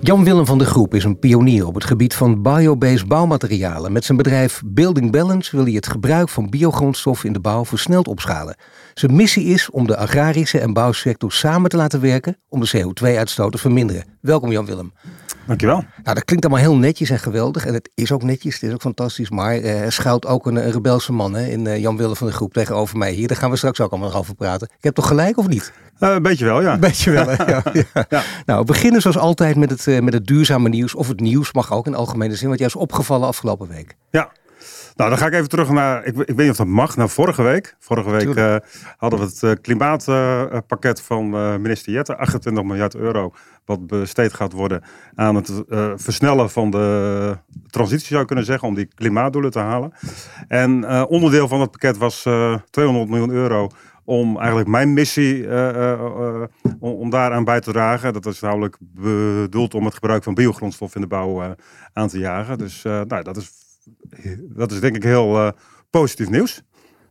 Jan-Willem van der Groep is een pionier op het gebied van biobased bouwmaterialen. Met zijn bedrijf Building Balance wil hij het gebruik van biogrondstoffen in de bouw versneld opschalen. Zijn missie is om de agrarische en bouwsector samen te laten werken om de CO2-uitstoot te verminderen. Welkom Jan-Willem. Dankjewel. Nou, dat klinkt allemaal heel netjes en geweldig. En het is ook netjes, het is ook fantastisch. Maar uh, er schuilt ook een, een rebelse man hè, in uh, Jan-Willem van der Groep tegenover mij hier. Daar gaan we straks ook allemaal nog over praten. Ik heb toch gelijk of niet? Uh, een beetje wel, ja. Een beetje wel, ja, ja. ja. Nou, we beginnen zoals altijd met het, met het duurzame nieuws. Of het nieuws mag ook in algemene zin. Wat is opgevallen afgelopen week. Ja, nou, dan ga ik even terug naar, ik, ik weet niet of dat mag, naar vorige week. Vorige week uh, hadden we het uh, klimaatpakket uh, van minister Jette, 28 miljard euro, wat besteed gaat worden aan het versnellen van de transitie, zou je kunnen zeggen, om die klimaatdoelen te halen. En onderdeel van het pakket was 200 miljoen euro om eigenlijk mijn missie uh, uh, om, om daaraan bij te dragen. Dat is namelijk bedoeld om het gebruik van biogrondstof in de bouw aan te jagen. Dus nou, dat is dat is denk ik heel uh, positief nieuws.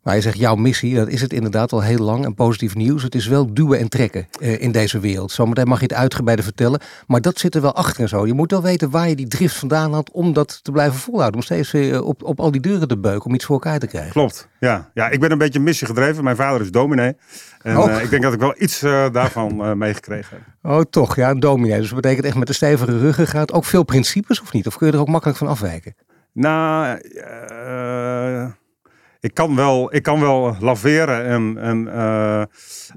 Maar je zegt jouw missie, dat is het inderdaad al heel lang en positief nieuws. Het is wel duwen en trekken uh, in deze wereld. Zometeen mag je het uitgebreider vertellen. Maar dat zit er wel achter en zo. Je moet wel weten waar je die drift vandaan had om dat te blijven volhouden. Om steeds uh, op, op al die deuren te beuken om iets voor elkaar te krijgen. Klopt, ja. ja ik ben een beetje missie gedreven. Mijn vader is dominee. En oh. ik denk dat ik wel iets daarvan meegekregen heb. Oh toch, ja, een dominee. Dus dat betekent echt met de stevige ruggen gaat ook veel principes of niet? Of kun je er ook makkelijk van afwijken? Nou, uh, ik, kan wel, ik kan wel laveren en, en uh,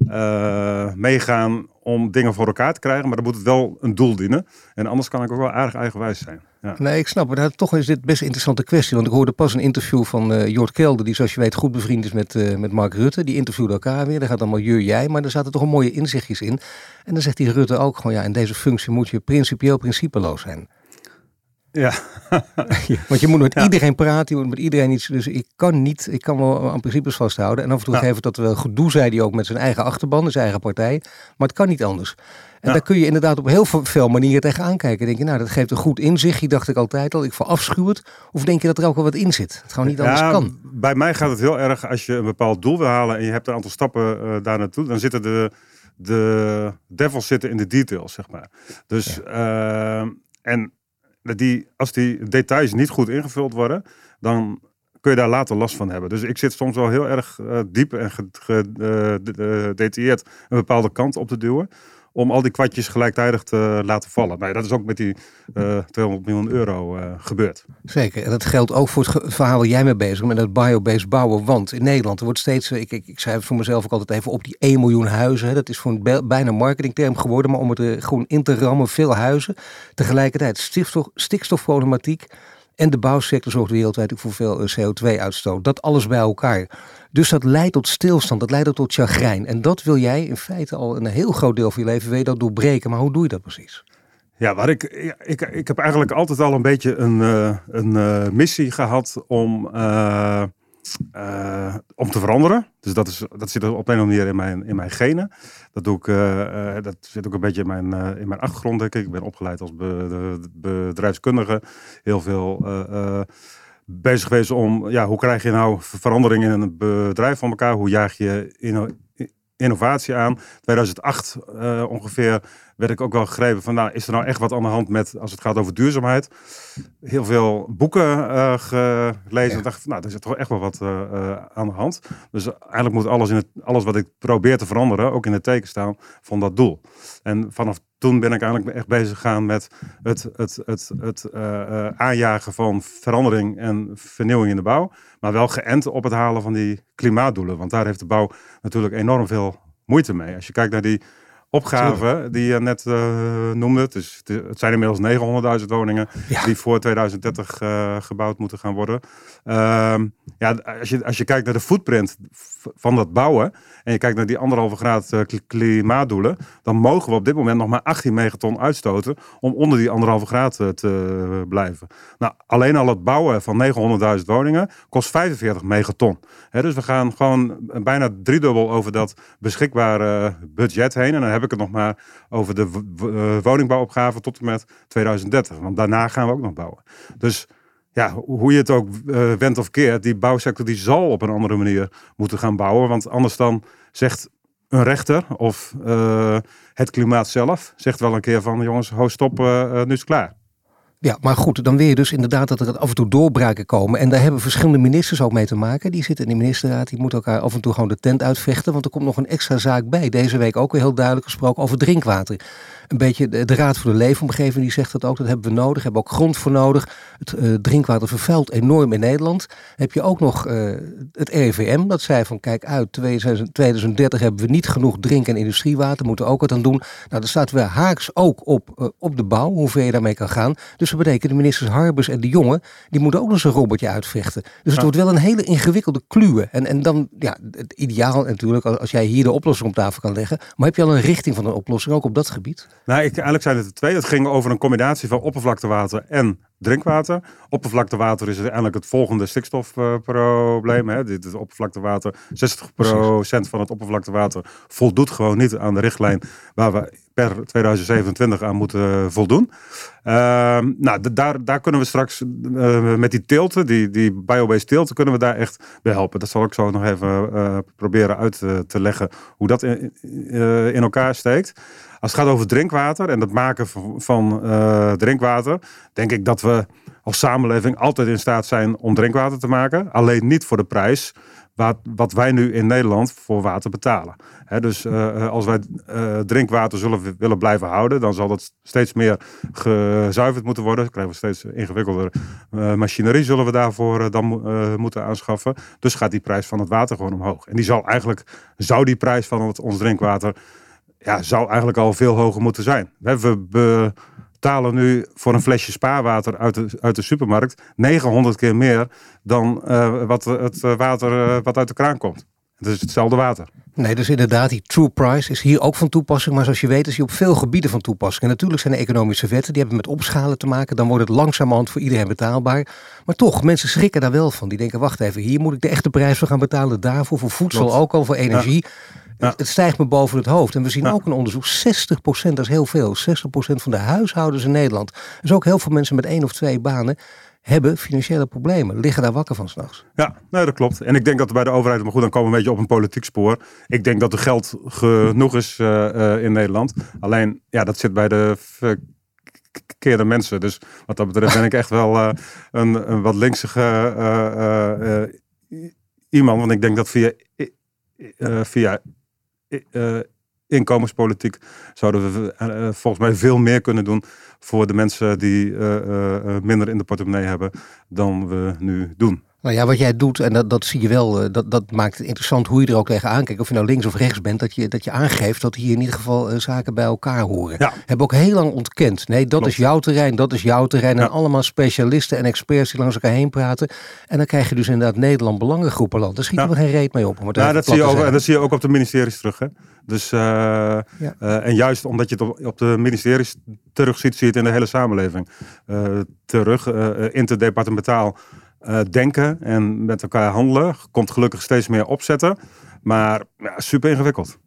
uh, meegaan om dingen voor elkaar te krijgen, maar dan moet het wel een doel dienen. En anders kan ik ook wel aardig eigenwijs zijn. Ja. Nee, ik snap het. Toch is dit best een interessante kwestie. Want ik hoorde pas een interview van uh, Jort Kelder, die zoals je weet goed bevriend is met, met Mark Rutte. Die interviewde elkaar weer. Daar gaat allemaal jur jij, maar er zaten toch een mooie inzichtjes in. En dan zegt die Rutte ook gewoon, ja, in deze functie moet je principieel principeloos zijn. Ja. Want je moet met ja. iedereen praten, je moet met iedereen iets. Dus ik kan niet, ik kan wel aan principes vasthouden. En af en toe ja. geven dat wel gedoe, zei hij ook met zijn eigen achterban, zijn eigen partij. Maar het kan niet anders. En daar kun je inderdaad op heel veel manieren tegenaan kijken. Denk je, nou, dat geeft een goed inzicht. dacht ik altijd al, ik verafschuw het. Of denk je dat er ook wel wat in zit? Het gewoon niet anders kan. Bij mij gaat het heel erg als je een bepaald doel wil halen en je hebt een aantal stappen uh, daar naartoe. Dan zitten de, de devils zitten in de details, zeg maar. Dus, uh, en die, als die details niet goed ingevuld worden, dan kun je daar later last van hebben. Dus ik zit soms wel heel erg uh, diep en gedetailleerd een bepaalde kant op te duwen om al die kwartjes gelijktijdig te laten vallen. Nou, dat is ook met die uh, 200 miljoen euro uh, gebeurd. Zeker, en dat geldt ook voor het verhaal waar jij mee bezig bent, met het biobased bouwen. Want in Nederland er wordt steeds, ik, ik, ik schrijf voor mezelf ook altijd even op, die 1 miljoen huizen. Hè, dat is voor een bijna marketingterm geworden, maar om het er gewoon in te rammen, veel huizen. Tegelijkertijd stikstof, stikstofproblematiek en de bouwsector zorgt wereldwijd voor veel eh, CO2-uitstoot. Dat alles bij elkaar. Dus dat leidt tot stilstand, dat leidt ook tot chagrijn. En dat wil jij in feite al een heel groot deel van je leven wil dat doorbreken. Maar hoe doe je dat precies? Ja, waar ik, ik, ik heb eigenlijk altijd al een beetje een, uh, een uh, missie gehad om, om te veranderen. Dus dat, is, dat zit op een of andere manier in mijn, in mijn genen. Dat, doe ik, dat zit ook een beetje in mijn, in mijn achtergrond, denk ik. Ik ben opgeleid als be, bedrijfskundige. Heel veel bezig geweest om, ja, hoe krijg je nou verandering in een bedrijf van elkaar? Hoe jaag je innovatie aan? 2008 uh, ongeveer werd ik ook wel gegrepen van, nou, is er nou echt wat aan de hand met, als het gaat over duurzaamheid? Heel veel boeken uh, gelezen. Ja. En dacht, nou, er zit toch echt wel wat uh, aan de hand. Dus eigenlijk moet alles, in het, alles wat ik probeer te veranderen, ook in het teken staan van dat doel. En vanaf toen ben ik eigenlijk echt bezig gegaan met het, het, het, het uh, aanjagen van verandering en vernieuwing in de bouw. Maar wel geënt op het halen van die klimaatdoelen. Want daar heeft de bouw natuurlijk enorm veel moeite mee. Als je kijkt naar die opgave die je net uh, noemde. Dus het zijn inmiddels 900.000 woningen die voor 2030 uh, gebouwd moeten gaan worden. Ehm, ja, als je, als je kijkt naar de footprint van dat bouwen en je kijkt naar die anderhalve graad uh, klimaatdoelen, dan mogen we op dit moment nog maar 18 megaton uitstoten om onder die anderhalve graad te blijven. Nou, alleen al het bouwen van 900.000 woningen kost 45 megaton. dus we gaan gewoon bijna driedubbel over dat beschikbare budget heen. En dan heb ik het nog maar over de eh, woningbouwopgave tot en met 2030. Want daarna gaan we ook nog bouwen. Dus ja, hoe je het ook uh, wendt of keert, die bouwsector die zal op een andere manier moeten gaan bouwen. Want anders dan zegt een rechter of uh, het klimaat zelf, zegt wel een keer van jongens, ho stop, nu is het klaar. Ja, maar goed, dan wil je dus inderdaad dat er af en toe doorbraken komen. En daar hebben verschillende ministers ook mee te maken. Die zitten in de ministerraad, die moeten elkaar af en toe gewoon de tent uitvechten. Want er komt nog een extra zaak bij. Deze week ook weer heel duidelijk gesproken over drinkwater een beetje de, Raad voor de Leefomgeving die zegt dat ook. Dat hebben we nodig. Hebben ook grond voor nodig. Het uh, drinkwater vervuilt enorm in Nederland. Heb je ook nog uh, het RIVM dat zei van kijk uit 2030 hebben we niet genoeg drink- en industriewater. Moeten ook wat aan doen. Nou, dat staat weer haaks ook op, uh, op de bouw. Hoe ver je daarmee kan gaan. Dus dat betekent de ministers Harbers en de Jonge die moeten ook nog een robotje uitvechten. Dus het wordt wel een hele ingewikkelde kluwe. En, en dan ja, het ideaal natuurlijk als jij hier de oplossing op tafel kan leggen. Maar heb je al een richting van een oplossing ook op dat gebied? Nou, ik, eigenlijk zijn het er twee. Het ging over een combinatie van oppervlaktewater en drinkwater. Oppervlaktewater is uiteindelijk het volgende stikstofprobleem. Dit oppervlaktewater, 60% van het oppervlaktewater voldoet gewoon niet aan de richtlijn waar we per 2027 aan moeten voldoen. Ehm, nou, daar, daar kunnen we straks uh, met die tilten, die, die biobased tilten, kunnen we daar echt bij helpen. Dat zal ik zo nog even uh, proberen uit te, te leggen hoe dat in elkaar steekt. Als het gaat over drinkwater en het maken van, uh, drinkwater, denk ik dat we als samenleving altijd in staat zijn om drinkwater te maken. Alleen niet voor de prijs wat, wat wij nu in Nederland voor water betalen. dus uh, als wij drinkwater zullen willen blijven houden, dan zal dat steeds meer gezuiverd moeten worden. Dan krijgen we steeds ingewikkelder machinerie, zullen we daarvoor dan moeten aanschaffen. Dus gaat die prijs van het water gewoon omhoog. En die zal eigenlijk, zou die prijs van ons drinkwater ja, zou eigenlijk al veel hoger moeten zijn. We betalen nu voor een flesje spaarwater uit de, uit de supermarkt 900 keer meer dan uh, wat het water uh, wat uit de kraan komt. Het is hetzelfde water. Nee, dus inderdaad, die true price is hier ook van toepassing. Maar zoals je weet is die op veel gebieden van toepassing. En natuurlijk zijn er economische wetten, die hebben met opschalen te maken. Dan wordt het langzamerhand voor iedereen betaalbaar. Maar toch, mensen schrikken daar wel van. Die denken, wacht even, hier moet ik de echte prijs voor gaan betalen. Daarvoor, voor voedsel Klopt. ook al, voor energie. Ja. Het, stijgt me boven het hoofd. En we zien ook een onderzoek, 60%, dat is heel veel. 60% van de huishoudens in Nederland. Dus ook heel veel mensen met één of twee banen hebben financiële problemen, liggen daar wakker van s'nachts. Ja, nee, dat klopt. En ik denk dat bij de overheid, maar goed, dan komen we een beetje op een politiek spoor. Ik denk dat er geld genoeg is uh, uh, in Nederland. Alleen, ja, dat zit bij de verkeerde mensen. Dus wat dat betreft ben ik echt wel uh, een, een, wat linkse iemand. Want ik denk dat via, via uh, inkomenspolitiek zouden we uh, volgens mij veel meer kunnen doen voor de mensen die minder in de portemonnee hebben dan we nu doen. Nou ja, wat jij doet, en dat, dat zie je wel, eh, dat, dat maakt het interessant hoe je er ook tegenaan kijkt. Of je nou links of rechts bent, dat je, dat je aangeeft dat hier in ieder geval uh, zaken bij elkaar horen. Ja. Hebben ook heel lang ontkend. Nee, dat is jouw terrein, dat is jouw terrein. En allemaal specialisten en experts die langs elkaar heen praten. En dan krijg je dus inderdaad Nederland Belangengroepenland. Daar schieten ja. we geen reet mee op. ja, dat zie, je ook, en dat zie je ook op de ministeries terug. Hè? Dus, uh, ja. en juist omdat je het op, op, de ministeries terug ziet, zie je het in de hele samenleving terug. interdepartementaal uh, denken en met elkaar handelen. Komt gelukkig steeds meer opzetten. Maar ja, super ingewikkeld.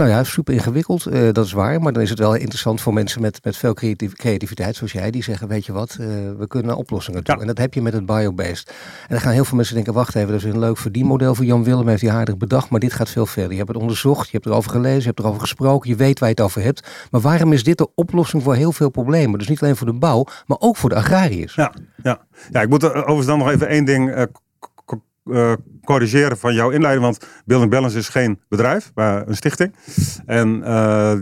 Nou ja, super ingewikkeld, uh, dat is waar. Maar dan is het wel interessant voor mensen met, met veel creativiteit, zoals jij, die zeggen: Weet je wat, uh, we kunnen oplossingen doen. Ja. En dat heb je met het biobased. En dan gaan heel veel mensen denken: Wacht even, dat is een leuk verdienmodel voor Jan Willem, heeft hij aardig bedacht. Maar dit gaat veel verder. Je hebt het onderzocht, je hebt erover gelezen, je hebt erover gesproken, je weet waar je het over hebt. Maar waarom is dit de oplossing voor heel veel problemen? Dus niet alleen voor de bouw, maar ook voor de agrariërs. Ja, ja. ja ik moet er overigens dan nog even één ding uh, eh, corrigeren van jouw inleiding. Want Building Balance is geen bedrijf, maar een stichting. En eh,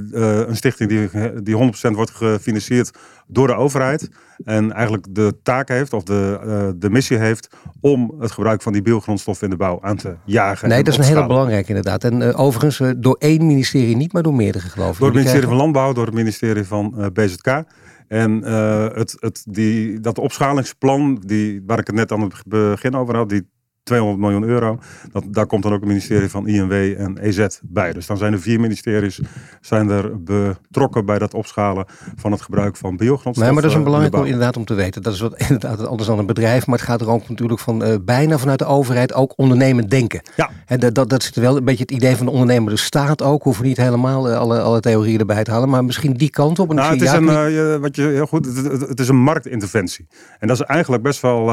een stichting die, die 100% wordt gefinancierd door de overheid. En eigenlijk de taak heeft, of de, de missie heeft, om het gebruik van die biogrondstoffen in de bouw aan te jagen. Nee, dat is een hele belangrijke inderdaad. En overigens door één ministerie, niet maar door meerdere geloof ik. Door het ministerie van Landbouw, door het ministerie van BZK. En uh, het, het, die, dat opschalingsplan, die, waar ik het net aan het begin over had, die 200 miljoen euro. Dat, daar komt dan ook het ministerie van INW en EZ bij. Dus dan zijn er vier ministeries zijn er betrokken bij dat opschalen van het gebruik van biogrondstoffen. Nee, maar dat is een belangrijk om, inderdaad om te weten. Dat is wat inderdaad anders dan een bedrijf, maar het gaat er ook natuurlijk van uh, bijna vanuit de overheid ook ondernemend denken. Ja. En dat, dat, dat zit wel een beetje het idee van de ondernemer. De staat ook, hoeven niet helemaal uh, alle, alle theorieën erbij te halen, maar misschien die kant op. En nou, het is een, uh, wat je heel goed, het, het, is een marktinterventie. En dat is eigenlijk best wel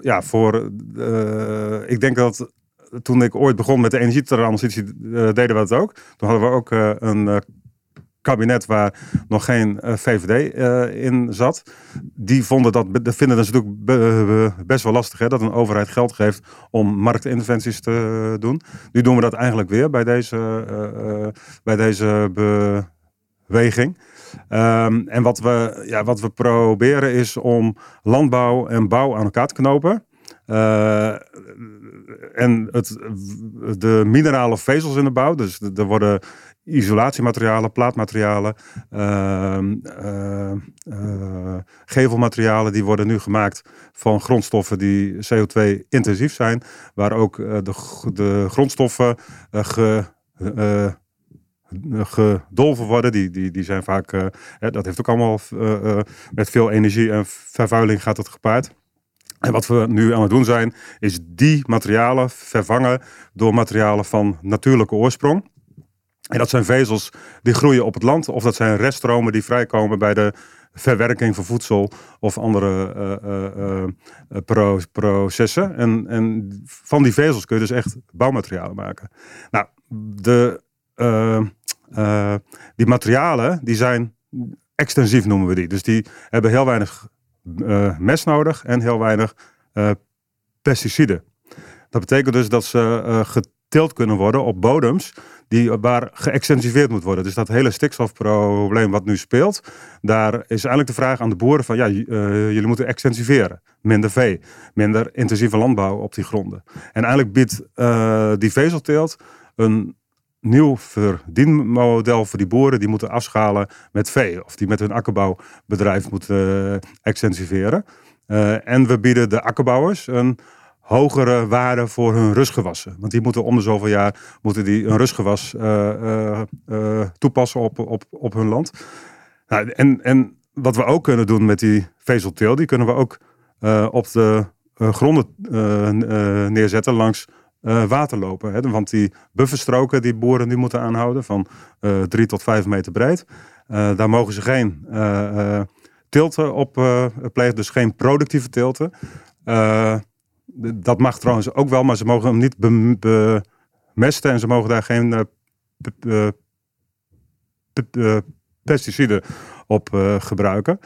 ja, voor uh, ik denk dat toen ik ooit begon met de energietransitie, uh, deden we dat ook. Toen hadden we ook uh, een kabinet waar nog geen VVD in zat. Die vonden dat, de vinden dat natuurlijk best wel lastig hè, dat een overheid geld geeft om marktinterventies te doen. Nu doen we dat eigenlijk weer bij deze, bij deze beweging. Um, en wat we, ja, wat we proberen is om landbouw en bouw aan elkaar te knopen. Uh, en het, de minerale vezels in de bouw, dus er worden isolatiematerialen, plaatmaterialen, uh, uh, gevelmaterialen, die worden nu gemaakt van grondstoffen die CO2-intensief zijn, waar ook de, de grondstoffen ge, gedolven worden. Die, die, die zijn vaak, dat heeft ook allemaal met veel energie en vervuiling gaat het gepaard. En wat we nu aan het doen zijn, is die materialen vervangen door materialen van natuurlijke oorsprong. En dat zijn vezels die groeien op het land, of dat zijn reststromen die vrijkomen bij de verwerking van voedsel of andere uh, uh, processen. En, en van die vezels kun je dus echt bouwmaterialen maken. Nou, de, die materialen die zijn extensief noemen we die. Dus die hebben heel weinig uh, mest nodig en heel weinig uh, pesticiden. Dat betekent dus dat ze uh, geteeld kunnen worden op bodems die, waar geëxtensiveerd moet worden. Dus dat hele stikstofprobleem wat nu speelt, daar is eigenlijk de vraag aan de boeren van ja, jullie moeten extensiveren. Minder vee, minder intensieve landbouw op die gronden. En eigenlijk biedt die vezelteelt een nieuw verdienmodel voor die boeren die moeten afschalen met vee. Of die met hun akkerbouwbedrijf moeten uh, extensiveren. Uh, en we bieden de akkerbouwers een hogere waarde voor hun rustgewassen. Want die moeten om de zoveel jaar moeten die een rustgewas uh, toepassen op, op, op hun land. Nou, en, en wat we ook kunnen doen met die vezelteel, die kunnen we ook op de gronden neerzetten langs uh, water lopen. Hè? Want die bufferstroken die boeren nu moeten aanhouden van uh, drie tot vijf meter breed. Uh, daar mogen ze geen tilten op plegen, dus geen productieve tilten. dat mag trouwens ook wel, maar ze mogen hem niet bemesten en ze mogen daar geen pesticiden op gebruiken.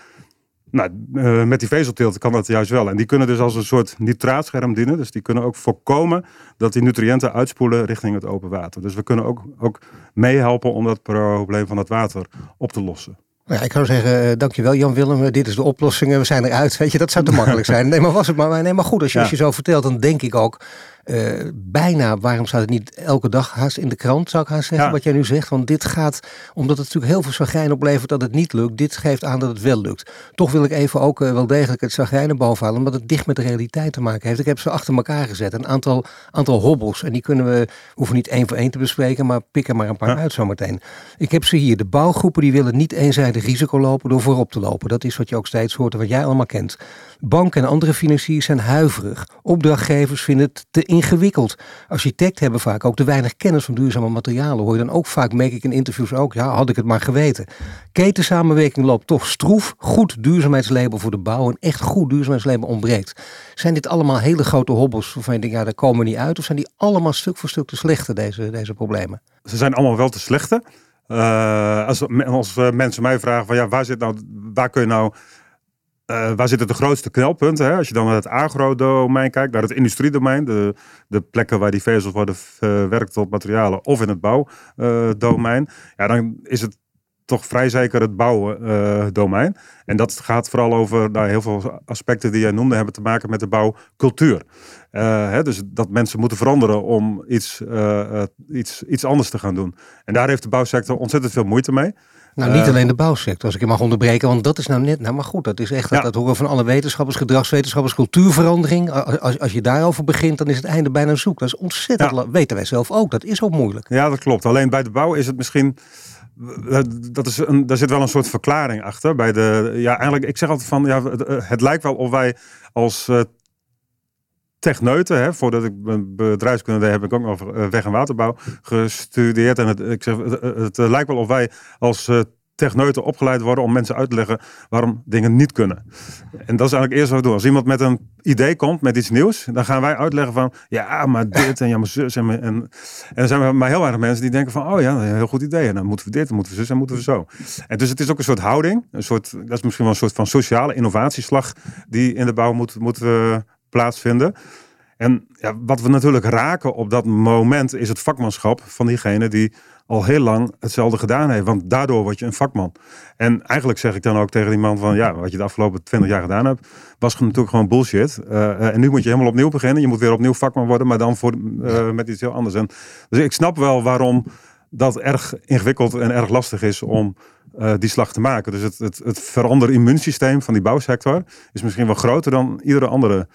Nou, uh, met die vezelteelt kan dat juist wel. En die kunnen dus als een soort nitraatscherm dienen. Dus die kunnen ook voorkomen dat die nutriënten uitspoelen richting het open water. Dus we kunnen ook, ook meehelpen om dat probleem van het water op te lossen. Ja, ik zou zeggen, uh, dankjewel Jan Willem, dit is de oplossing, we zijn eruit. Weet je, dat zou te makkelijk zijn. Nee, maar was het maar. Nee, maar goed, als je, als je zo vertelt, dan denk ik ook, uh, bijna, waarom staat het niet elke dag haast in de krant, zou ik haar zeggen, wat jij nu zegt. Want dit gaat, omdat het natuurlijk heel veel zagrijn oplevert dat het niet lukt. Dit geeft aan dat het wel lukt. Toch wil ik even ook uh, wel degelijk het zagrijn bovenhalen, omdat het dicht met de realiteit te maken heeft. Ik heb ze achter elkaar gezet, een aantal, aantal hobbels. En die kunnen we, hoeven niet één voor één te bespreken, maar pik er maar een paar ja. uit zometeen. Ik heb ze hier. De bouwgroepen die willen niet eenzijdig risico lopen door voorop te lopen. Dat is wat je ook steeds hoort en wat jij allemaal kent. Banken en andere financiers zijn huiverig. Opdrachtgevers vinden het te ingewikkeld. Architecten hebben vaak ook te weinig kennis van duurzame materialen. Hoor je dan ook vaak, merk ik in interviews ook, ja, had ik het maar geweten. Ketensamenwerking loopt toch stroef. Goed duurzaamheidslabel voor de bouw. Een echt goed duurzaamheidslabel ontbreekt. Zijn dit allemaal hele grote hobbels waarvan je denkt, ja, daar komen we niet uit? Of zijn die allemaal stuk voor stuk te slechte, deze, deze problemen? Ze zijn allemaal wel te slechte. Uh, als, als mensen mij vragen van ja, waar zit nou, waar kun je nou uh, waar zitten de grootste knelpunten? Hè? Als je dan naar het agro-domein kijkt, naar het industriedomein, de, de plekken waar die vezels worden verwerkt tot materialen, of in het bouwdomein, ja, dan is het toch vrij zeker het bouwdomein. En dat gaat vooral over nou, heel veel aspecten die jij noemde, hebben te maken met de bouwcultuur. Uh, hè, dus dat mensen moeten veranderen om iets, uh, iets, iets anders te gaan doen. En daar heeft de bouwsector ontzettend veel moeite mee. Nou, niet alleen de bouwsector, als ik je mag onderbreken, want dat is nou net, nou maar goed, dat is echt, ja. dat, horen van alle wetenschappers, gedragswetenschappers, cultuurverandering. Als, als je daarover begint, dan is het einde bijna zoek. Dat is ontzettend, ja. weten wij zelf ook, dat is ook moeilijk. Ja, dat klopt. Alleen bij de bouw is het misschien dat is een, daar zit wel een soort verklaring achter. Bij de, ja, eigenlijk, ik zeg altijd van, ja, het, het lijkt wel of wij als techneuten, hè, voordat ik bedrijfskunde deed, heb ik ook nog weg- en waterbouw gestudeerd. En het, ik zeg, het, het, lijkt wel of wij als techneuten opgeleid worden om mensen uit te leggen waarom dingen niet kunnen. En dat is eigenlijk eerst wat we doen. Als iemand met een idee komt, met iets nieuws, dan gaan wij uitleggen van, ja, maar dit en ja, maar zus. En, en, en er zijn maar heel weinig mensen die denken van, oh ja, een heel goed idee. En dan moeten we dit, dan moeten we zus en moeten we zo. En dus het is ook een soort houding, een soort, dat is misschien wel een soort van sociale innovatieslag die in de bouw moet, moet plaatsvinden. En ja, wat we natuurlijk raken op dat moment is het vakmanschap van diegene die al heel lang hetzelfde gedaan heeft. Want daardoor word je een vakman. En eigenlijk zeg ik dan ook tegen die man van... ja, wat je de afgelopen 20 jaar gedaan hebt... was natuurlijk gewoon bullshit. Uh, en nu moet je helemaal opnieuw beginnen. Je moet weer opnieuw vakman worden, maar dan voor, uh, met iets heel anders. En, dus ik snap wel waarom dat erg ingewikkeld en erg lastig is om uh, die slag te maken. Dus het, het, het verander immuunsysteem van die bouwsector... is misschien wel groter dan iedere andere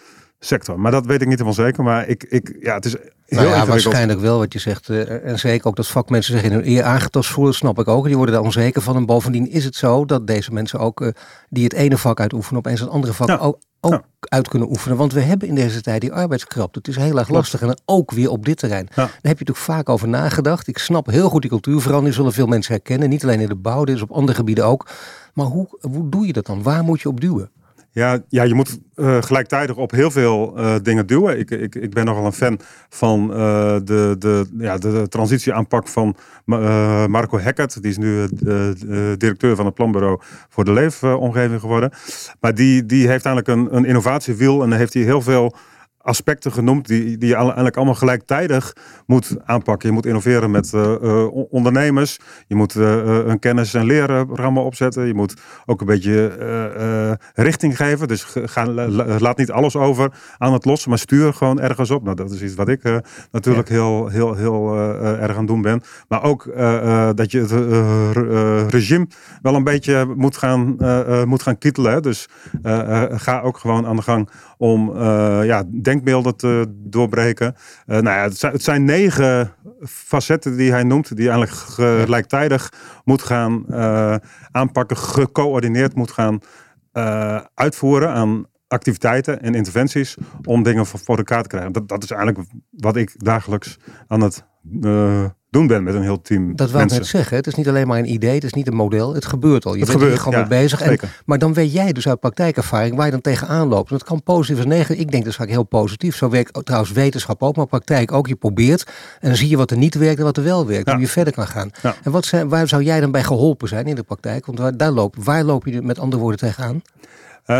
sector. Maar dat weet ik niet helemaal zeker. Maar ik, ik, ja, het is heel nou ja, waarschijnlijk wel wat je zegt. Uh, en zeker ook dat vakmensen zich in hun eer aangetast voelen, snap ik ook. Die worden daar onzeker van. En bovendien is het zo dat deze mensen ook, uh, die het ene vak uitoefenen, opeens het andere vak ook, ook uit kunnen oefenen. Want we hebben in deze tijd die arbeidskrapte. Het is heel erg lastig. En ook weer op dit terrein. Ja. Daar heb je natuurlijk vaak over nagedacht. Ik snap heel goed die cultuurverandering. Zullen veel mensen herkennen. Niet alleen in de bouw, is op andere gebieden ook. Maar hoe, hoe doe je dat dan? Waar moet je op duwen? Ja, ja, je moet uh, gelijktijdig op heel veel uh, dingen duwen. Ik, ik, ik ben nogal een fan van uh, de, de, ja, de transitieaanpak van Marco Heckert. Die is nu directeur van het planbureau voor de leefomgeving geworden. Maar die, die heeft eigenlijk een, een innovatiewiel en dan heeft hij heel veel aspecten genoemd die, die je eigenlijk allemaal gelijktijdig moet aanpakken. Je moet innoveren met uh, uh, ondernemers. Je moet uh, een kennis- en leerprogramma opzetten. Je moet ook een beetje richting geven. Dus ga, laat niet alles over aan het lossen, maar stuur gewoon ergens op. Nou, dat is iets wat ik natuurlijk ja. heel, heel, heel erg aan doen ben. Maar ook dat je het regime wel een beetje moet gaan, moet gaan kietelen. Dus ga ook gewoon aan de gang om ja, denkbeelden te doorbreken. Uh, nou ja, het zijn, het zijn, negen facetten die hij noemt, die eigenlijk gelijktijdig moet gaan uh, aanpakken, gecoördineerd moet gaan uitvoeren aan activiteiten en interventies om dingen voor, voor elkaar te krijgen. Dat, dat is eigenlijk wat ik dagelijks aan het doen ben met een heel team. Dat wil ik net zeggen. Het is niet alleen maar een idee, het is niet een model. Het gebeurt al. Je het bent gebeurt, er gewoon ja, mee bezig. En, maar dan weet jij dus uit praktijkervaring waar je dan tegenaan loopt. En dat kan positief of negatief. Ik denk dat is vaak heel positief. Zo werkt trouwens wetenschap ook, maar praktijk ook. Je probeert en dan zie je wat er niet werkt en wat er wel werkt. Ja. Hoe je verder kan gaan. Ja. En wat zijn, waar zou jij dan bij geholpen zijn in de praktijk? Want waar, daar loop, waar loop je met andere woorden tegenaan? Uh,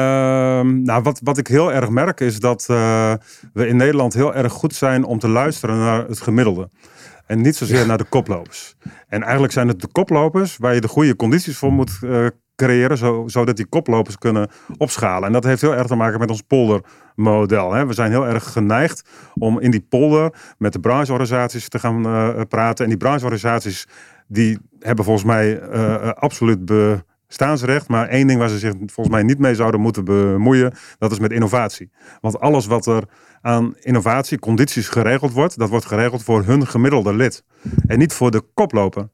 nou, wat, wat ik heel erg merk is dat uh, we in Nederland heel erg goed zijn om te luisteren naar het gemiddelde. En niet zozeer naar de koplopers. En eigenlijk zijn het de koplopers waar je de goede condities voor moet uh, creëren, zo, zodat die koplopers kunnen opschalen. En dat heeft heel erg te maken met ons poldermodel. Hè. We zijn heel erg geneigd om in die polder met de brancheorganisaties te gaan uh, praten. En die brancheorganisaties die hebben volgens mij uh, absoluut bestaansrecht. Maar één ding waar ze zich volgens mij niet mee zouden moeten bemoeien, dat is met innovatie. Want alles wat er aan innovatie, condities geregeld wordt, dat wordt geregeld voor hun gemiddelde lid. En niet voor de koploper.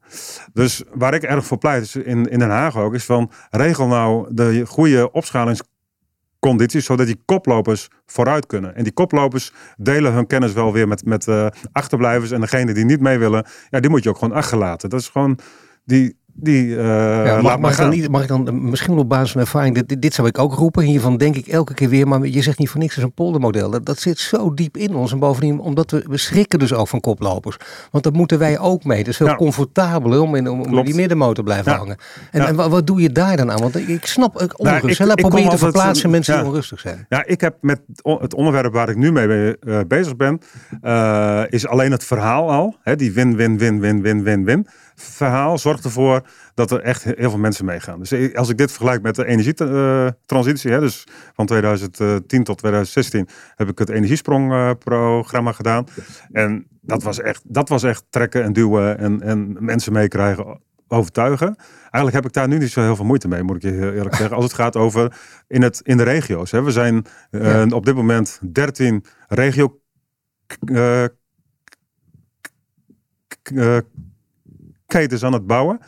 Dus waar ik erg voor pleit, is in, in Den Haag ook, is van regel nou de goede opschalingscondities, zodat die koplopers vooruit kunnen. En die koplopers delen hun kennis wel weer met, met uh, achterblijvers. En degene die niet mee willen, ja, die moet je ook gewoon achterlaten. Dat is gewoon die die uh, ja, mag, mag, dan niet, mag ik dan misschien op basis van ervaring, dit, dit, zou ik ook roepen, hiervan denk ik elke keer weer, maar je zegt niet voor niks, het is een poldermodel. Dat, dat zit zo diep in ons en bovendien, omdat we, we schrikken dus ook van koplopers. Want dat moeten wij ook mee. Het is veel comfortabeler om in om, die middenmotor te blijven hangen. En, en, wat doe je daar dan aan? Want ik snap onrust. Nou, ik, Laat proberen te verplaatsen mensen die onrustig zijn. Ja, ik heb met het onderwerp waar ik nu mee uh, bezig ben, uh, is alleen het verhaal al. Hè, die win, win, win, win, win, win, win verhaal zorgt ervoor dat er echt heel veel mensen meegaan. Dus als ik dit vergelijk met de energietransitie, hè, dus van 2010 tot 2016 heb ik het energiesprongprogramma gedaan. En dat was echt, dat was echt trekken en duwen en, en mensen meekrijgen, overtuigen. Eigenlijk heb ik daar nu niet zo heel veel moeite mee, moet ik je eerlijk zeggen. Als het gaat over in, het, in de regio's. Hè. We zijn uh, op dit moment 13 regio. Uh, ketens aan het bouwen.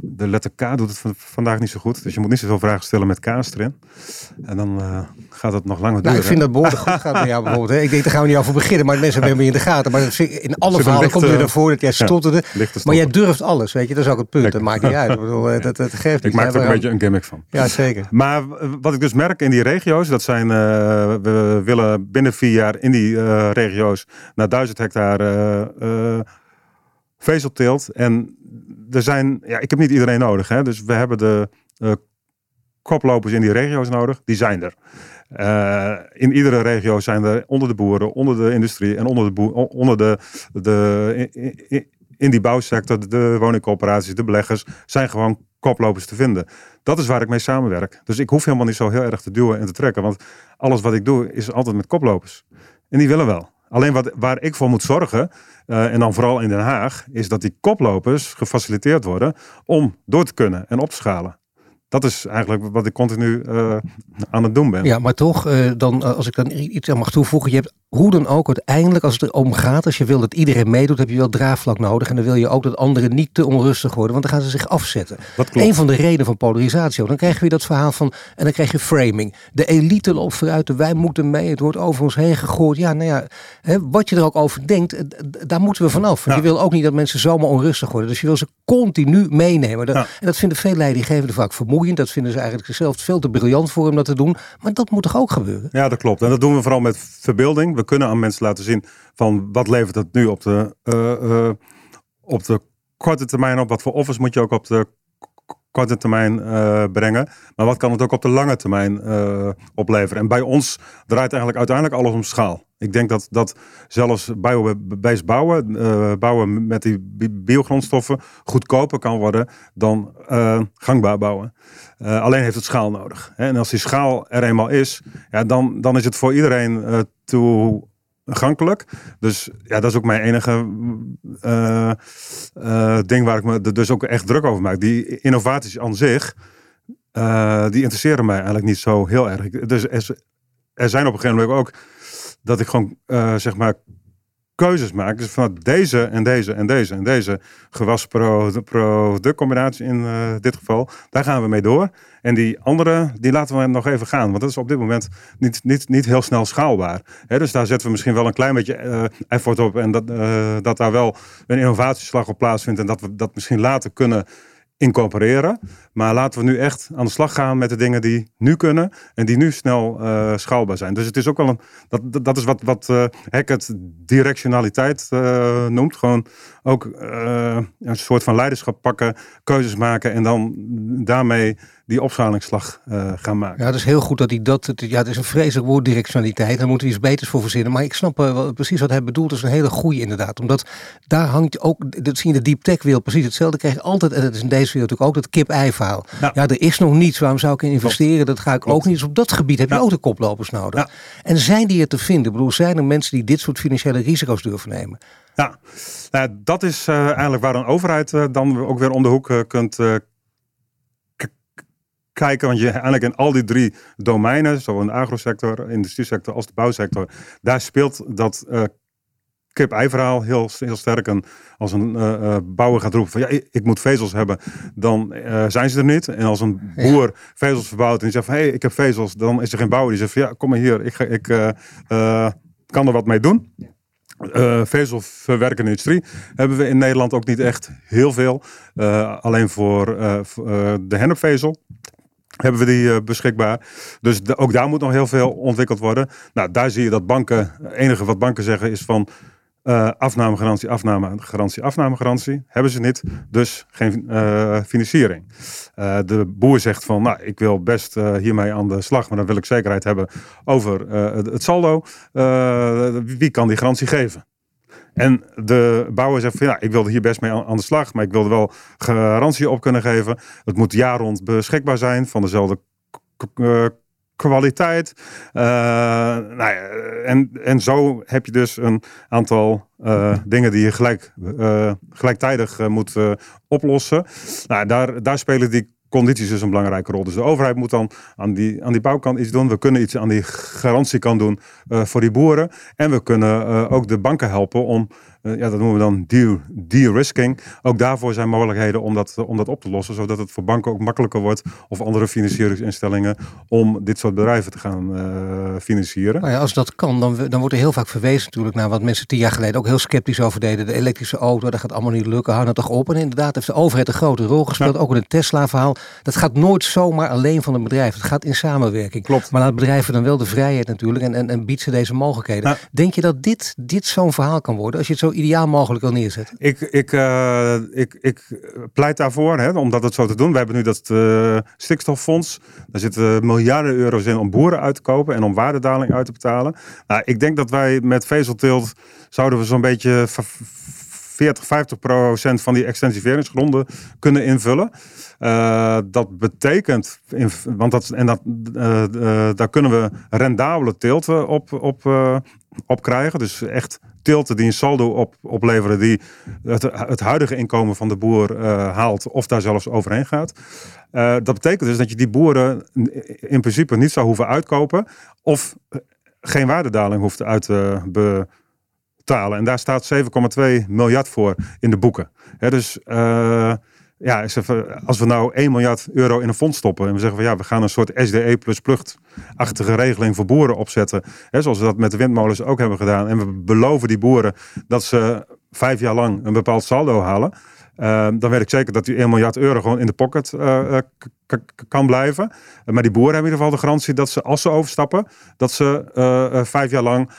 De letter K doet het vandaag niet zo goed. Dus je moet niet zoveel vragen stellen met K's erin. En dan uh, gaat het nog langer nou, duren. ik vind dat behoorlijk goed gaat bij jou bijvoorbeeld. Hè. Ik denk, daar gaan we niet over beginnen. Maar mensen hebben je in de gaten. Maar in alle verhalen komt er ervoor dat jij stotterde. Ja, maar jij durft alles, weet je. Dat is ook het punt. Dat maakt niet uit. Eh, dat, dat geeft Ik maak er een beetje een gimmick van. Ja, zeker. Maar wat ik dus merk in die regio's. Dat zijn, uh, we willen binnen vier jaar in die uh, regio's naar duizend hectare vezelteelt. En er zijn, ja, ik heb niet iedereen nodig. Hè? Dus we hebben de uh, koplopers in die regio's nodig. Die zijn er. Uh, in iedere regio zijn er onder de boeren, onder de industrie en onder de, onder de, de in, in die bouwsector, de woningcoöperaties, de beleggers, zijn gewoon koplopers te vinden. Dat is waar ik mee samenwerk. Dus ik hoef helemaal niet zo heel erg te duwen en te trekken. Want alles wat ik doe is altijd met koplopers. En die willen wel. Alleen wat, waar ik voor moet zorgen, uh, en dan vooral in Den Haag, is dat die koplopers gefaciliteerd worden om door te kunnen en op te schalen. Dat is eigenlijk wat ik continu uh, aan het doen ben. Ja, maar toch, uh, dan, als ik dan iets aan mag toevoegen. Je hebt hoe dan ook uiteindelijk, als het erom gaat, als je wil dat iedereen meedoet, heb je wel draagvlak nodig. En dan wil je ook dat anderen niet te onrustig worden, want dan gaan ze zich afzetten. Dat klopt. Een van de redenen van polarisatie. Dan krijg je weer dat verhaal van, en dan krijg je framing. De elite loopt vooruit, wij moeten mee, het wordt over ons heen gegooid. Ja, nou ja, hè, wat je er ook over denkt, daar moeten we vanaf. Want je wil ook niet dat mensen zomaar onrustig worden. Dus je wil ze continu meenemen. En dat vinden veel leidinggevenden vaak vermoeiend. Dat vinden ze eigenlijk zichzelf veel te briljant voor om dat te doen. Maar dat moet toch ook gebeuren? Ja, dat klopt. En dat doen we vooral met verbeelding we kunnen aan mensen laten zien van wat levert het nu op de, uh, op de korte termijn op. Wat voor offers moet je ook op de korte termijn uh, brengen. Maar wat kan het ook op de lange termijn uh, opleveren? En bij ons draait eigenlijk uiteindelijk alles om schaal. Ik denk dat, dat zelfs biobased bouwen, uh, bouwen met die biogrondstoffen goedkoper kan worden dan gangbaar bouwen. alleen heeft het schaal nodig. Hè? En als die schaal er eenmaal is, ja, dan, dan is het voor iedereen toe Dus ja, dat is ook mijn enige uh, uh, ding waar ik me dus ook echt druk over maak. Die innovaties aan zich, uh, die interesseren mij eigenlijk niet zo heel erg. Dus er, er zijn op een gegeven moment ook dat ik gewoon zeg maar keuzes maak. Dus van deze en deze en deze en deze gewas-productcombinatie in uh, dit geval, daar gaan we mee door. En die andere, die laten we nog even gaan. Want dat is op dit moment niet, niet, niet heel snel schaalbaar. dus daar zetten we misschien wel een klein beetje uh, effort op. En dat, uh, dat daar wel een innovatieslag op plaatsvindt. En dat we dat misschien later kunnen incorporeren. Maar laten we nu echt aan de slag gaan met de dingen die nu kunnen en die nu snel uh, schaalbaar zijn. Dus het is ook wel een. Dat, dat is wat, wat uh, Hackett directionaliteit uh, noemt. Gewoon ook een soort van leiderschap pakken, keuzes maken en dan daarmee die opschalingsslag uh, gaan maken. Ja, het is heel goed dat hij dat. Ja, het is een vreselijk woord, directionaliteit. Daar moeten we iets beters voor verzinnen. Maar ik snap uh, precies wat hij bedoelt. Dat is een hele goede inderdaad. Omdat daar hangt ook. Dat zie je in de deep tech wereld precies hetzelfde. Krijg je altijd, en dat is in deze wereld natuurlijk ook, dat kip-ei verhaal. Ja. er is nog niets. Waarom zou ik in investeren? Dat ga ik ook niet. Dus op dat gebied heb je ook de koplopers nodig. En zijn die er te vinden? Ik bedoel, zijn er mensen die dit soort financiële risico's durven nemen? Ja, nou, dat is uh, eigenlijk waar een overheid uh, dan ook weer om de hoek uh, kunt kijken. Want je eigenlijk in al die drie domeinen, zowel in de agrosector, industriesector als de bouwsector, daar speelt dat uh, kip-ei-verhaal heel, heel sterk. En als een uh, bouwer gaat roepen van ja, ik, moet vezels hebben, dan uh, zijn ze er niet. En als een boer ja. vezels verbouwt en die zegt van hé, hey, ik heb vezels, dan is er geen bouwer die zegt van ja, kom maar hier, ik, ik kan er wat mee doen. Uh, vezelverwerkende industrie hebben we in Nederland ook niet echt heel veel. Uh, alleen voor uh, de hennepvezel hebben we die beschikbaar. Dus ook daar moet nog heel veel ontwikkeld worden. Nou, daar zie je dat banken, het enige wat banken zeggen is van uh, afnamegarantie, afnamegarantie, afnamegarantie. Hebben ze niet, dus geen financiering. De boer zegt van, nou, ik wil best hiermee aan de slag, maar dan wil ik zekerheid hebben over het, saldo. wie kan die garantie geven? En de bouwer zegt van ja, ik wilde hier best mee aan de slag, maar ik wilde wel garantie op kunnen geven. Het moet jaar rond beschikbaar zijn van dezelfde kwaliteit. Uh, nou ja, en, en zo heb je dus een aantal uh, dingen die je gelijk, uh, gelijktijdig moet oplossen. Nou, daar, daar spelen die condities dus een belangrijke rol. Dus de overheid moet dan aan die, aan die bouwkant iets doen. We kunnen iets aan die garantiekant doen voor die boeren. En we kunnen ook de banken helpen om ja, dat noemen we dan de-risking. Ook daarvoor zijn mogelijkheden om dat, om dat op te lossen, zodat het voor banken ook makkelijker wordt of andere financieringsinstellingen om dit soort bedrijven te gaan uh, financieren. Nou ja, als dat kan, dan, dan wordt er heel vaak verwezen natuurlijk naar wat mensen tien jaar geleden ook heel sceptisch over deden. De elektrische auto, dat gaat allemaal niet lukken, hou dat toch op. En inderdaad heeft de overheid een grote rol gespeeld, ook in het Tesla-verhaal. Dat gaat nooit zomaar alleen van een bedrijf. Het gaat in samenwerking. Klopt. Maar laat bedrijven dan wel de vrijheid natuurlijk en, en, en biedt ze deze mogelijkheden. Denk je dat dit, dit zo'n verhaal kan worden? Als je het zo ideaal mogelijk wil neerzetten? Ik, ik, uh, ik, ik pleit daarvoor hè, om dat zo te doen. We hebben nu dat uh, stikstoffonds. Daar zitten miljarden euro's in om boeren uit te kopen en om waardedaling uit te betalen. Nou, ik denk dat wij met vezelteelt zouden we zo'n beetje 40, 50 procent van die extensiveringsgronden kunnen invullen. Uh, dat betekent, want dat, en dat, uh, uh, daar kunnen we rendabele teelten op, op, op krijgen. Dus echt tilten die een saldo op, opleveren die het, het huidige inkomen van de boer haalt of daar zelfs overheen gaat. Dat betekent dus dat je die boeren in principe niet zou hoeven uitkopen of geen waardedaling hoeft uit te En daar staat 7,2 miljard voor in de boeken. He, dus uh, ja, als we nou 1 miljard euro in een fonds stoppen en we zeggen van ja, we gaan een soort SDE plus achtige regeling voor boeren opzetten, hè, zoals we dat met de windmolens ook hebben gedaan, en we beloven die boeren dat ze vijf jaar lang een bepaald saldo halen, uh, dan weet ik zeker dat die 1 miljard euro gewoon in de pocket uh, kan blijven. Maar die boeren hebben in ieder geval de garantie dat ze, als ze overstappen, dat ze vijf jaar lang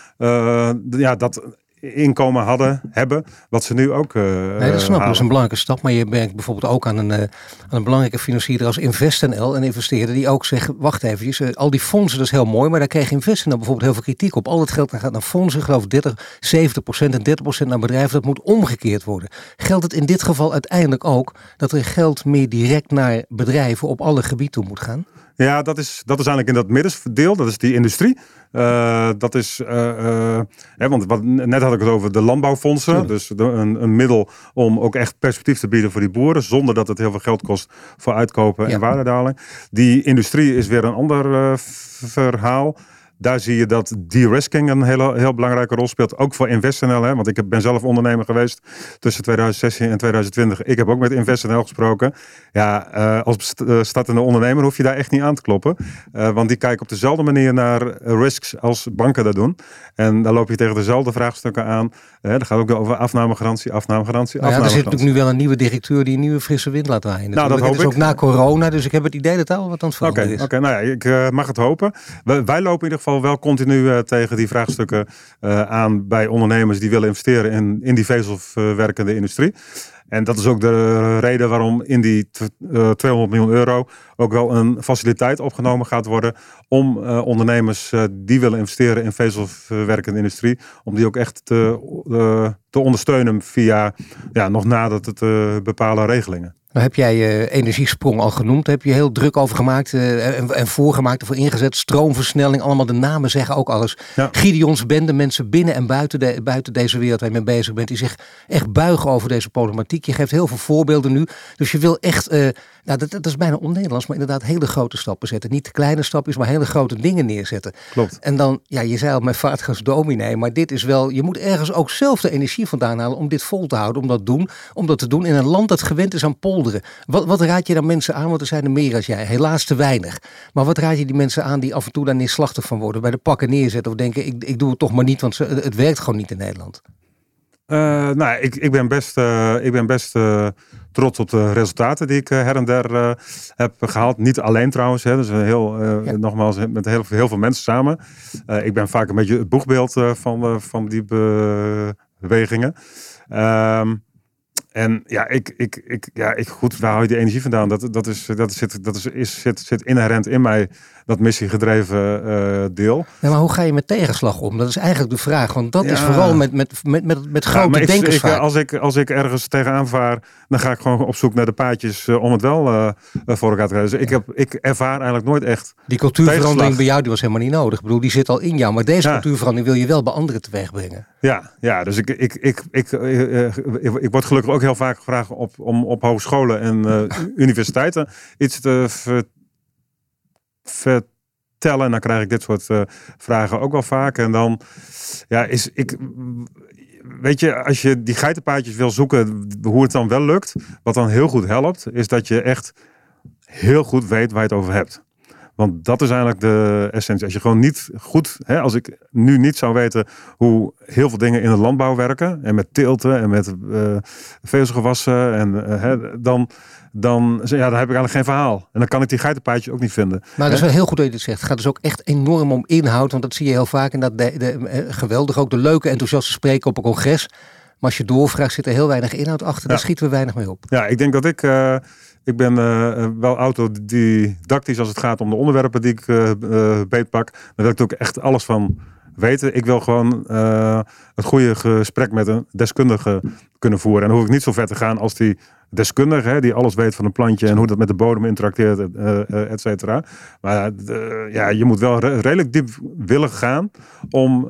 ja, dat inkomen hadden, hebben, wat ze nu ook uh, Nee, dat snap ik. Dat is een belangrijke stap. Maar je werkt bijvoorbeeld ook aan een, uh, aan een belangrijke financier als InvestNL. Een investeerder die ook zegt, wacht even, uh, al die fondsen, dat is heel mooi. Maar daar kreeg InvestNL bijvoorbeeld heel veel kritiek op. Al het geld gaat naar fondsen, geloof 30, 70 procent en 30 procent naar bedrijven. Dat moet omgekeerd worden. Geldt het in dit geval uiteindelijk ook dat er geld meer direct naar bedrijven op alle gebieden toe moet gaan? Ja, dat is, dat is eigenlijk in dat middendeel, dat is die industrie. Uh, dat is, uh, uh, hè, want wat, net had ik het over de landbouwfondsen. Dus de, een, een, middel om ook echt perspectief te bieden voor die boeren. Zonder dat het heel veel geld kost voor uitkopen ja. en waardedaling. Die industrie is weer een ander verhaal. Daar zie je dat de-risking een hele, heel belangrijke rol speelt. Ook voor InvestNL. Hè? Want ik ben zelf ondernemer geweest tussen 2016 en 2020. Ik heb ook met InvestNL gesproken. Ja, uh, als startende ondernemer hoef je daar echt niet aan te kloppen. Uh, want die kijken op dezelfde manier naar risks als banken dat doen. En dan loop je tegen dezelfde vraagstukken aan. Dat gaat ook over afnamegarantie, afnamegarantie, nou ja, Er zit natuurlijk nu wel een nieuwe directeur die een nieuwe frisse wind laat waaien. Nou, dat hoop is ik. ook na corona. Dus ik heb het idee dat al wat aan het veranderen okay, is. Oké, okay, nou ja, ik mag het hopen. Wij, wij lopen in ieder geval wel continu uh, tegen die vraagstukken uh, aan bij ondernemers die willen investeren in, in die vezelverwerkende industrie. En dat is ook de reden waarom in die uh, eh, 200 miljoen euro ook wel een faciliteit opgenomen gaat worden om uh, ondernemers uh, die willen investeren in vezelverwerkende industrie, om die ook echt te, te ondersteunen via, ja, nog nadat het bepaalde regelingen. Nou heb jij je uh, energiesprong al genoemd. Daar heb je heel druk over gemaakt uh, en, en voorgemaakt, ervoor ingezet. Stroomversnelling, allemaal de namen zeggen ook alles. Ja. Gideons bende, mensen binnen en buiten, de, buiten deze wereld waar je mee bezig bent. Die zich echt buigen over deze problematiek. Je geeft heel veel voorbeelden nu. Dus je wil echt, uh, nou dat, dat is bijna on-Nederlands, maar inderdaad hele grote stappen zetten. Niet kleine stapjes, maar hele grote dingen neerzetten. Klopt. En dan, ja je zei al met vaatgas dominee. Maar dit is wel, je moet ergens ook zelf de energie vandaan halen om dit vol te houden. Om dat, doen, om dat te doen in een land dat gewend is aan pol polderen. Wat, wat raad je dan mensen aan? Want er zijn er meer als jij. Helaas te weinig. Maar wat raad je die mensen aan die af en toe daar neerslachtig van worden? Bij de pakken neerzetten of denken, ik, ik doe het toch maar niet, want het werkt gewoon niet in Nederland. Uh, nou, ik, ik ben best, uh, ik ben best uh, trots op de resultaten die ik her en der heb gehaald. Niet alleen trouwens, hè, dus heel, ja. nogmaals met heel, heel veel mensen samen. ik ben vaak een beetje het boegbeeld van, van die bewegingen. Ehm, en ja, ik, ik, ik, ja, ik, goed, waar hou je die energie vandaan? Dat, dat, is, dat, zit, dat is, is, zit, zit inherent in mij, dat missiegedreven uh, deel. Ja, maar hoe ga je met tegenslag om? Dat is eigenlijk de vraag. Want dat is vooral met, met, met, met, met grote ja, denkers ik, als, ik, als ik ergens tegenaan vaar, dan ga ik gewoon op zoek naar de paadjes uh, om het wel uh, voor elkaar te krijgen. Dus ik, heb, ik ervaar eigenlijk nooit echt Die cultuurverandering bij jou die was helemaal niet nodig. Ik bedoel, die zit al in jou. Maar deze cultuurverandering wil je wel bij anderen teweeg brengen. Ja, ja dus ik, ik, ik, ik, ik, ik word gelukkig ook heel vaak gevraagd op, om op hogescholen en uh, universiteiten iets te vertellen. En dan krijg ik dit soort uh, vragen ook wel vaak. En dan ja, is ik. Weet je, als je die geitenpaadjes wil zoeken, hoe het dan wel lukt, wat dan heel goed helpt, is dat je echt heel goed weet waar je het over hebt. Want dat is eigenlijk de essentie. Als je gewoon niet goed, hè, als ik nu niet zou weten hoe heel veel dingen in de landbouw werken, en met tilten en met uh, vezelgewassen, en, uh, hè, dan, dan, ja, dan heb ik eigenlijk geen verhaal. En dan kan ik die geitenpaadjes ook niet vinden. Maar dat is wel heel goed dat je dit zegt. Het gaat dus ook echt enorm om inhoud, want dat zie je heel vaak. En dat de, de, eh, geweldig ook de leuke enthousiaste spreken op een congres. Maar als je doorvraagt, zit er heel weinig inhoud achter. Daar schieten we weinig mee op. Ja, ik denk dat ik ik ben uh, wel autodidactisch als het gaat om de onderwerpen die ik uh, uh, beetpak. Daar wil ik ook echt alles van weten. Ik wil gewoon het goede gesprek met een deskundige kunnen voeren. En dan hoef ik niet zo ver te gaan als die deskundige, hè, die alles weet van een plantje en hoe dat met de bodem interacteert, uh, et cetera. Maar ja, je moet wel redelijk diep willen gaan om,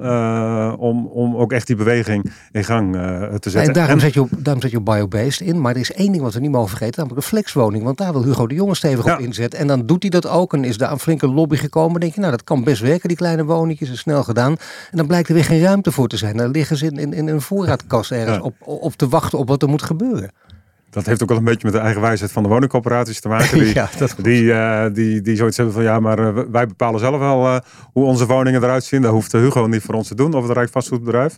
om, om ook echt die beweging in gang te zetten. En daarom, zet je op, daarom zet je biobased in. Maar er is één ding wat we niet mogen vergeten, namelijk een flexwoning. Want daar wil Hugo de Jonge stevig op inzetten. En dan doet hij dat ook en is daar een flinke lobby gekomen. Dan denk je, nou dat kan best werken, die kleine woningjes, is snel gedaan. En dan blijkt er weer geen ruimte voor te zijn. Dan liggen ze in, in, in een voorraadkast ergens op, op te wachten op wat er moet gebeuren. Dat heeft ook wel een beetje met de eigen wijsheid van de woningcoöperaties te maken. Die, ja, die, uh, die, die zoiets hebben van ja, maar uh, wij bepalen zelf wel uh, hoe onze woningen eruit zien. Dat hoeft Hugo niet voor ons te doen of het Rijksvastgoedbedrijf.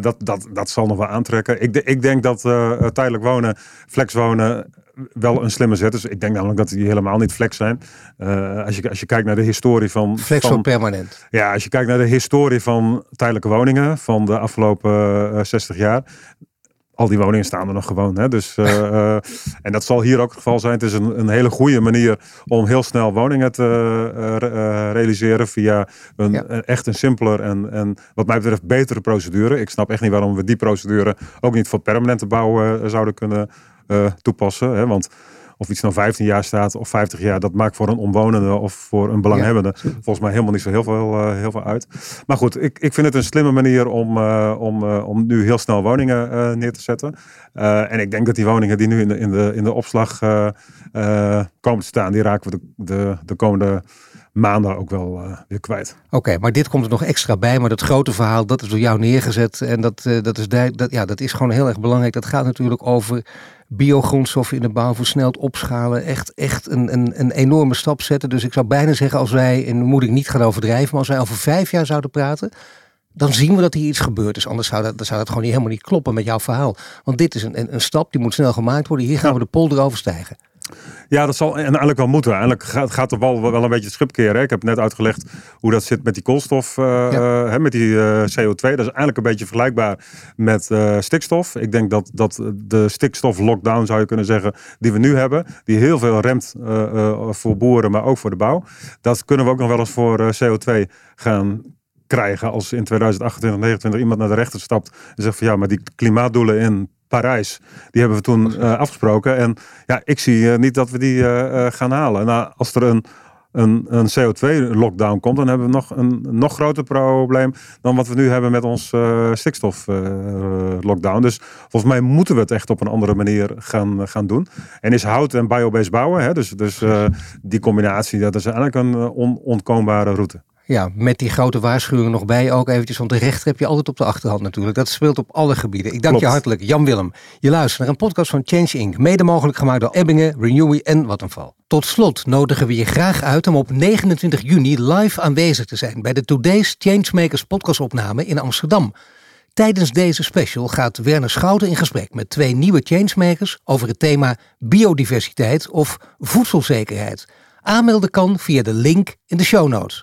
dat, dat, dat zal nog wel aantrekken. Ik, ik denk dat tijdelijk wonen, flex wonen, wel een slimme zet is. Ik denk namelijk dat die helemaal niet flex zijn. als, je, als je kijkt naar de historie van... Flex van, permanent. Ja, als je kijkt naar de historie van tijdelijke woningen van de afgelopen 60 jaar al die woningen staan er nog gewoon. Hè? Dus, uh, uh, en dat zal hier ook het geval zijn. Het is een, een hele goede manier om heel snel woningen te uh, realiseren via een, ja. echt een simpeler en, en wat mij betreft betere procedure. Ik snap echt niet waarom we die procedure ook niet voor permanente bouw zouden kunnen toepassen. Hè? Want of iets nou 15 jaar staat of 50 jaar, dat maakt voor een omwonende of voor een belanghebbende volgens mij helemaal niet zo heel veel, uh, heel veel uit. Maar goed, ik, ik vind het een slimme manier om, uh, om, uh, om nu heel snel woningen neer te zetten. en ik denk dat die woningen die nu in de, in de, in de opslag komen te staan, die raken we de, de, de komende maanden ook wel uh, weer kwijt. Oké, maar dit komt er nog extra bij. Maar dat grote verhaal, dat is door jou neergezet. En dat, uh, dat, is, dat, ja, dat is gewoon heel erg belangrijk. Dat gaat natuurlijk over biogrondstoffen in de bouw versneld opschalen. Echt, echt een, een, een enorme stap zetten. Dus ik zou bijna zeggen, als wij, en moet ik niet gaan overdrijven, maar als wij over vijf jaar zouden praten, dan zien we dat hier iets gebeurd is. Anders zou dat, dan zou dat gewoon niet, helemaal niet kloppen met jouw verhaal. Want dit is een, een, een stap, die moet snel gemaakt worden. Hier gaan we de polder overstijgen. Ja, dat zal en eigenlijk wel moeten. Eigenlijk gaat, gaat er wel, wel een beetje het schip keren. Ik heb net uitgelegd hoe dat zit met die koolstof, uh, hè, met die uh, CO2. Dat is eigenlijk een beetje vergelijkbaar met stikstof. Ik denk dat, dat de stikstof-lockdown, zou je kunnen zeggen, die we nu hebben, die heel veel remt voor boeren, maar ook voor de bouw. Dat kunnen we ook nog wel eens voor CO2 gaan krijgen als in 2028, 2029 iemand naar de rechter stapt en zegt van ja, maar die klimaatdoelen in Parijs. Die hebben we toen uh, afgesproken. En ja, ik zie uh, niet dat we die uh, gaan halen. Nou, als er een, een, een CO2-lockdown komt, dan hebben we nog een nog groter probleem dan wat we nu hebben met ons stikstof-lockdown. dus volgens mij moeten we het echt op een andere manier gaan, gaan doen. En is hout en biobased bouwen, hè, dus, dus die combinatie, dat is eigenlijk een on, ontkoombare route. Ja, met die grote waarschuwing nog bij ook eventjes. Want de rechter heb je altijd op de achterhand natuurlijk. Dat speelt op alle gebieden. Ik dank Klopt. je hartelijk, Jan Willem. Je luistert naar een podcast van Change Inc. Mede mogelijk gemaakt door Ebbingen, Renewy en Vattenfall. Tot slot nodigen we je graag uit om op 29 juni live aanwezig te zijn bij de Today's Changemakers podcastopname in Amsterdam. Tijdens deze special gaat Werner Schouten in gesprek met twee nieuwe changemakers over het thema biodiversiteit of voedselzekerheid. Aanmelden kan via de link in de show notes.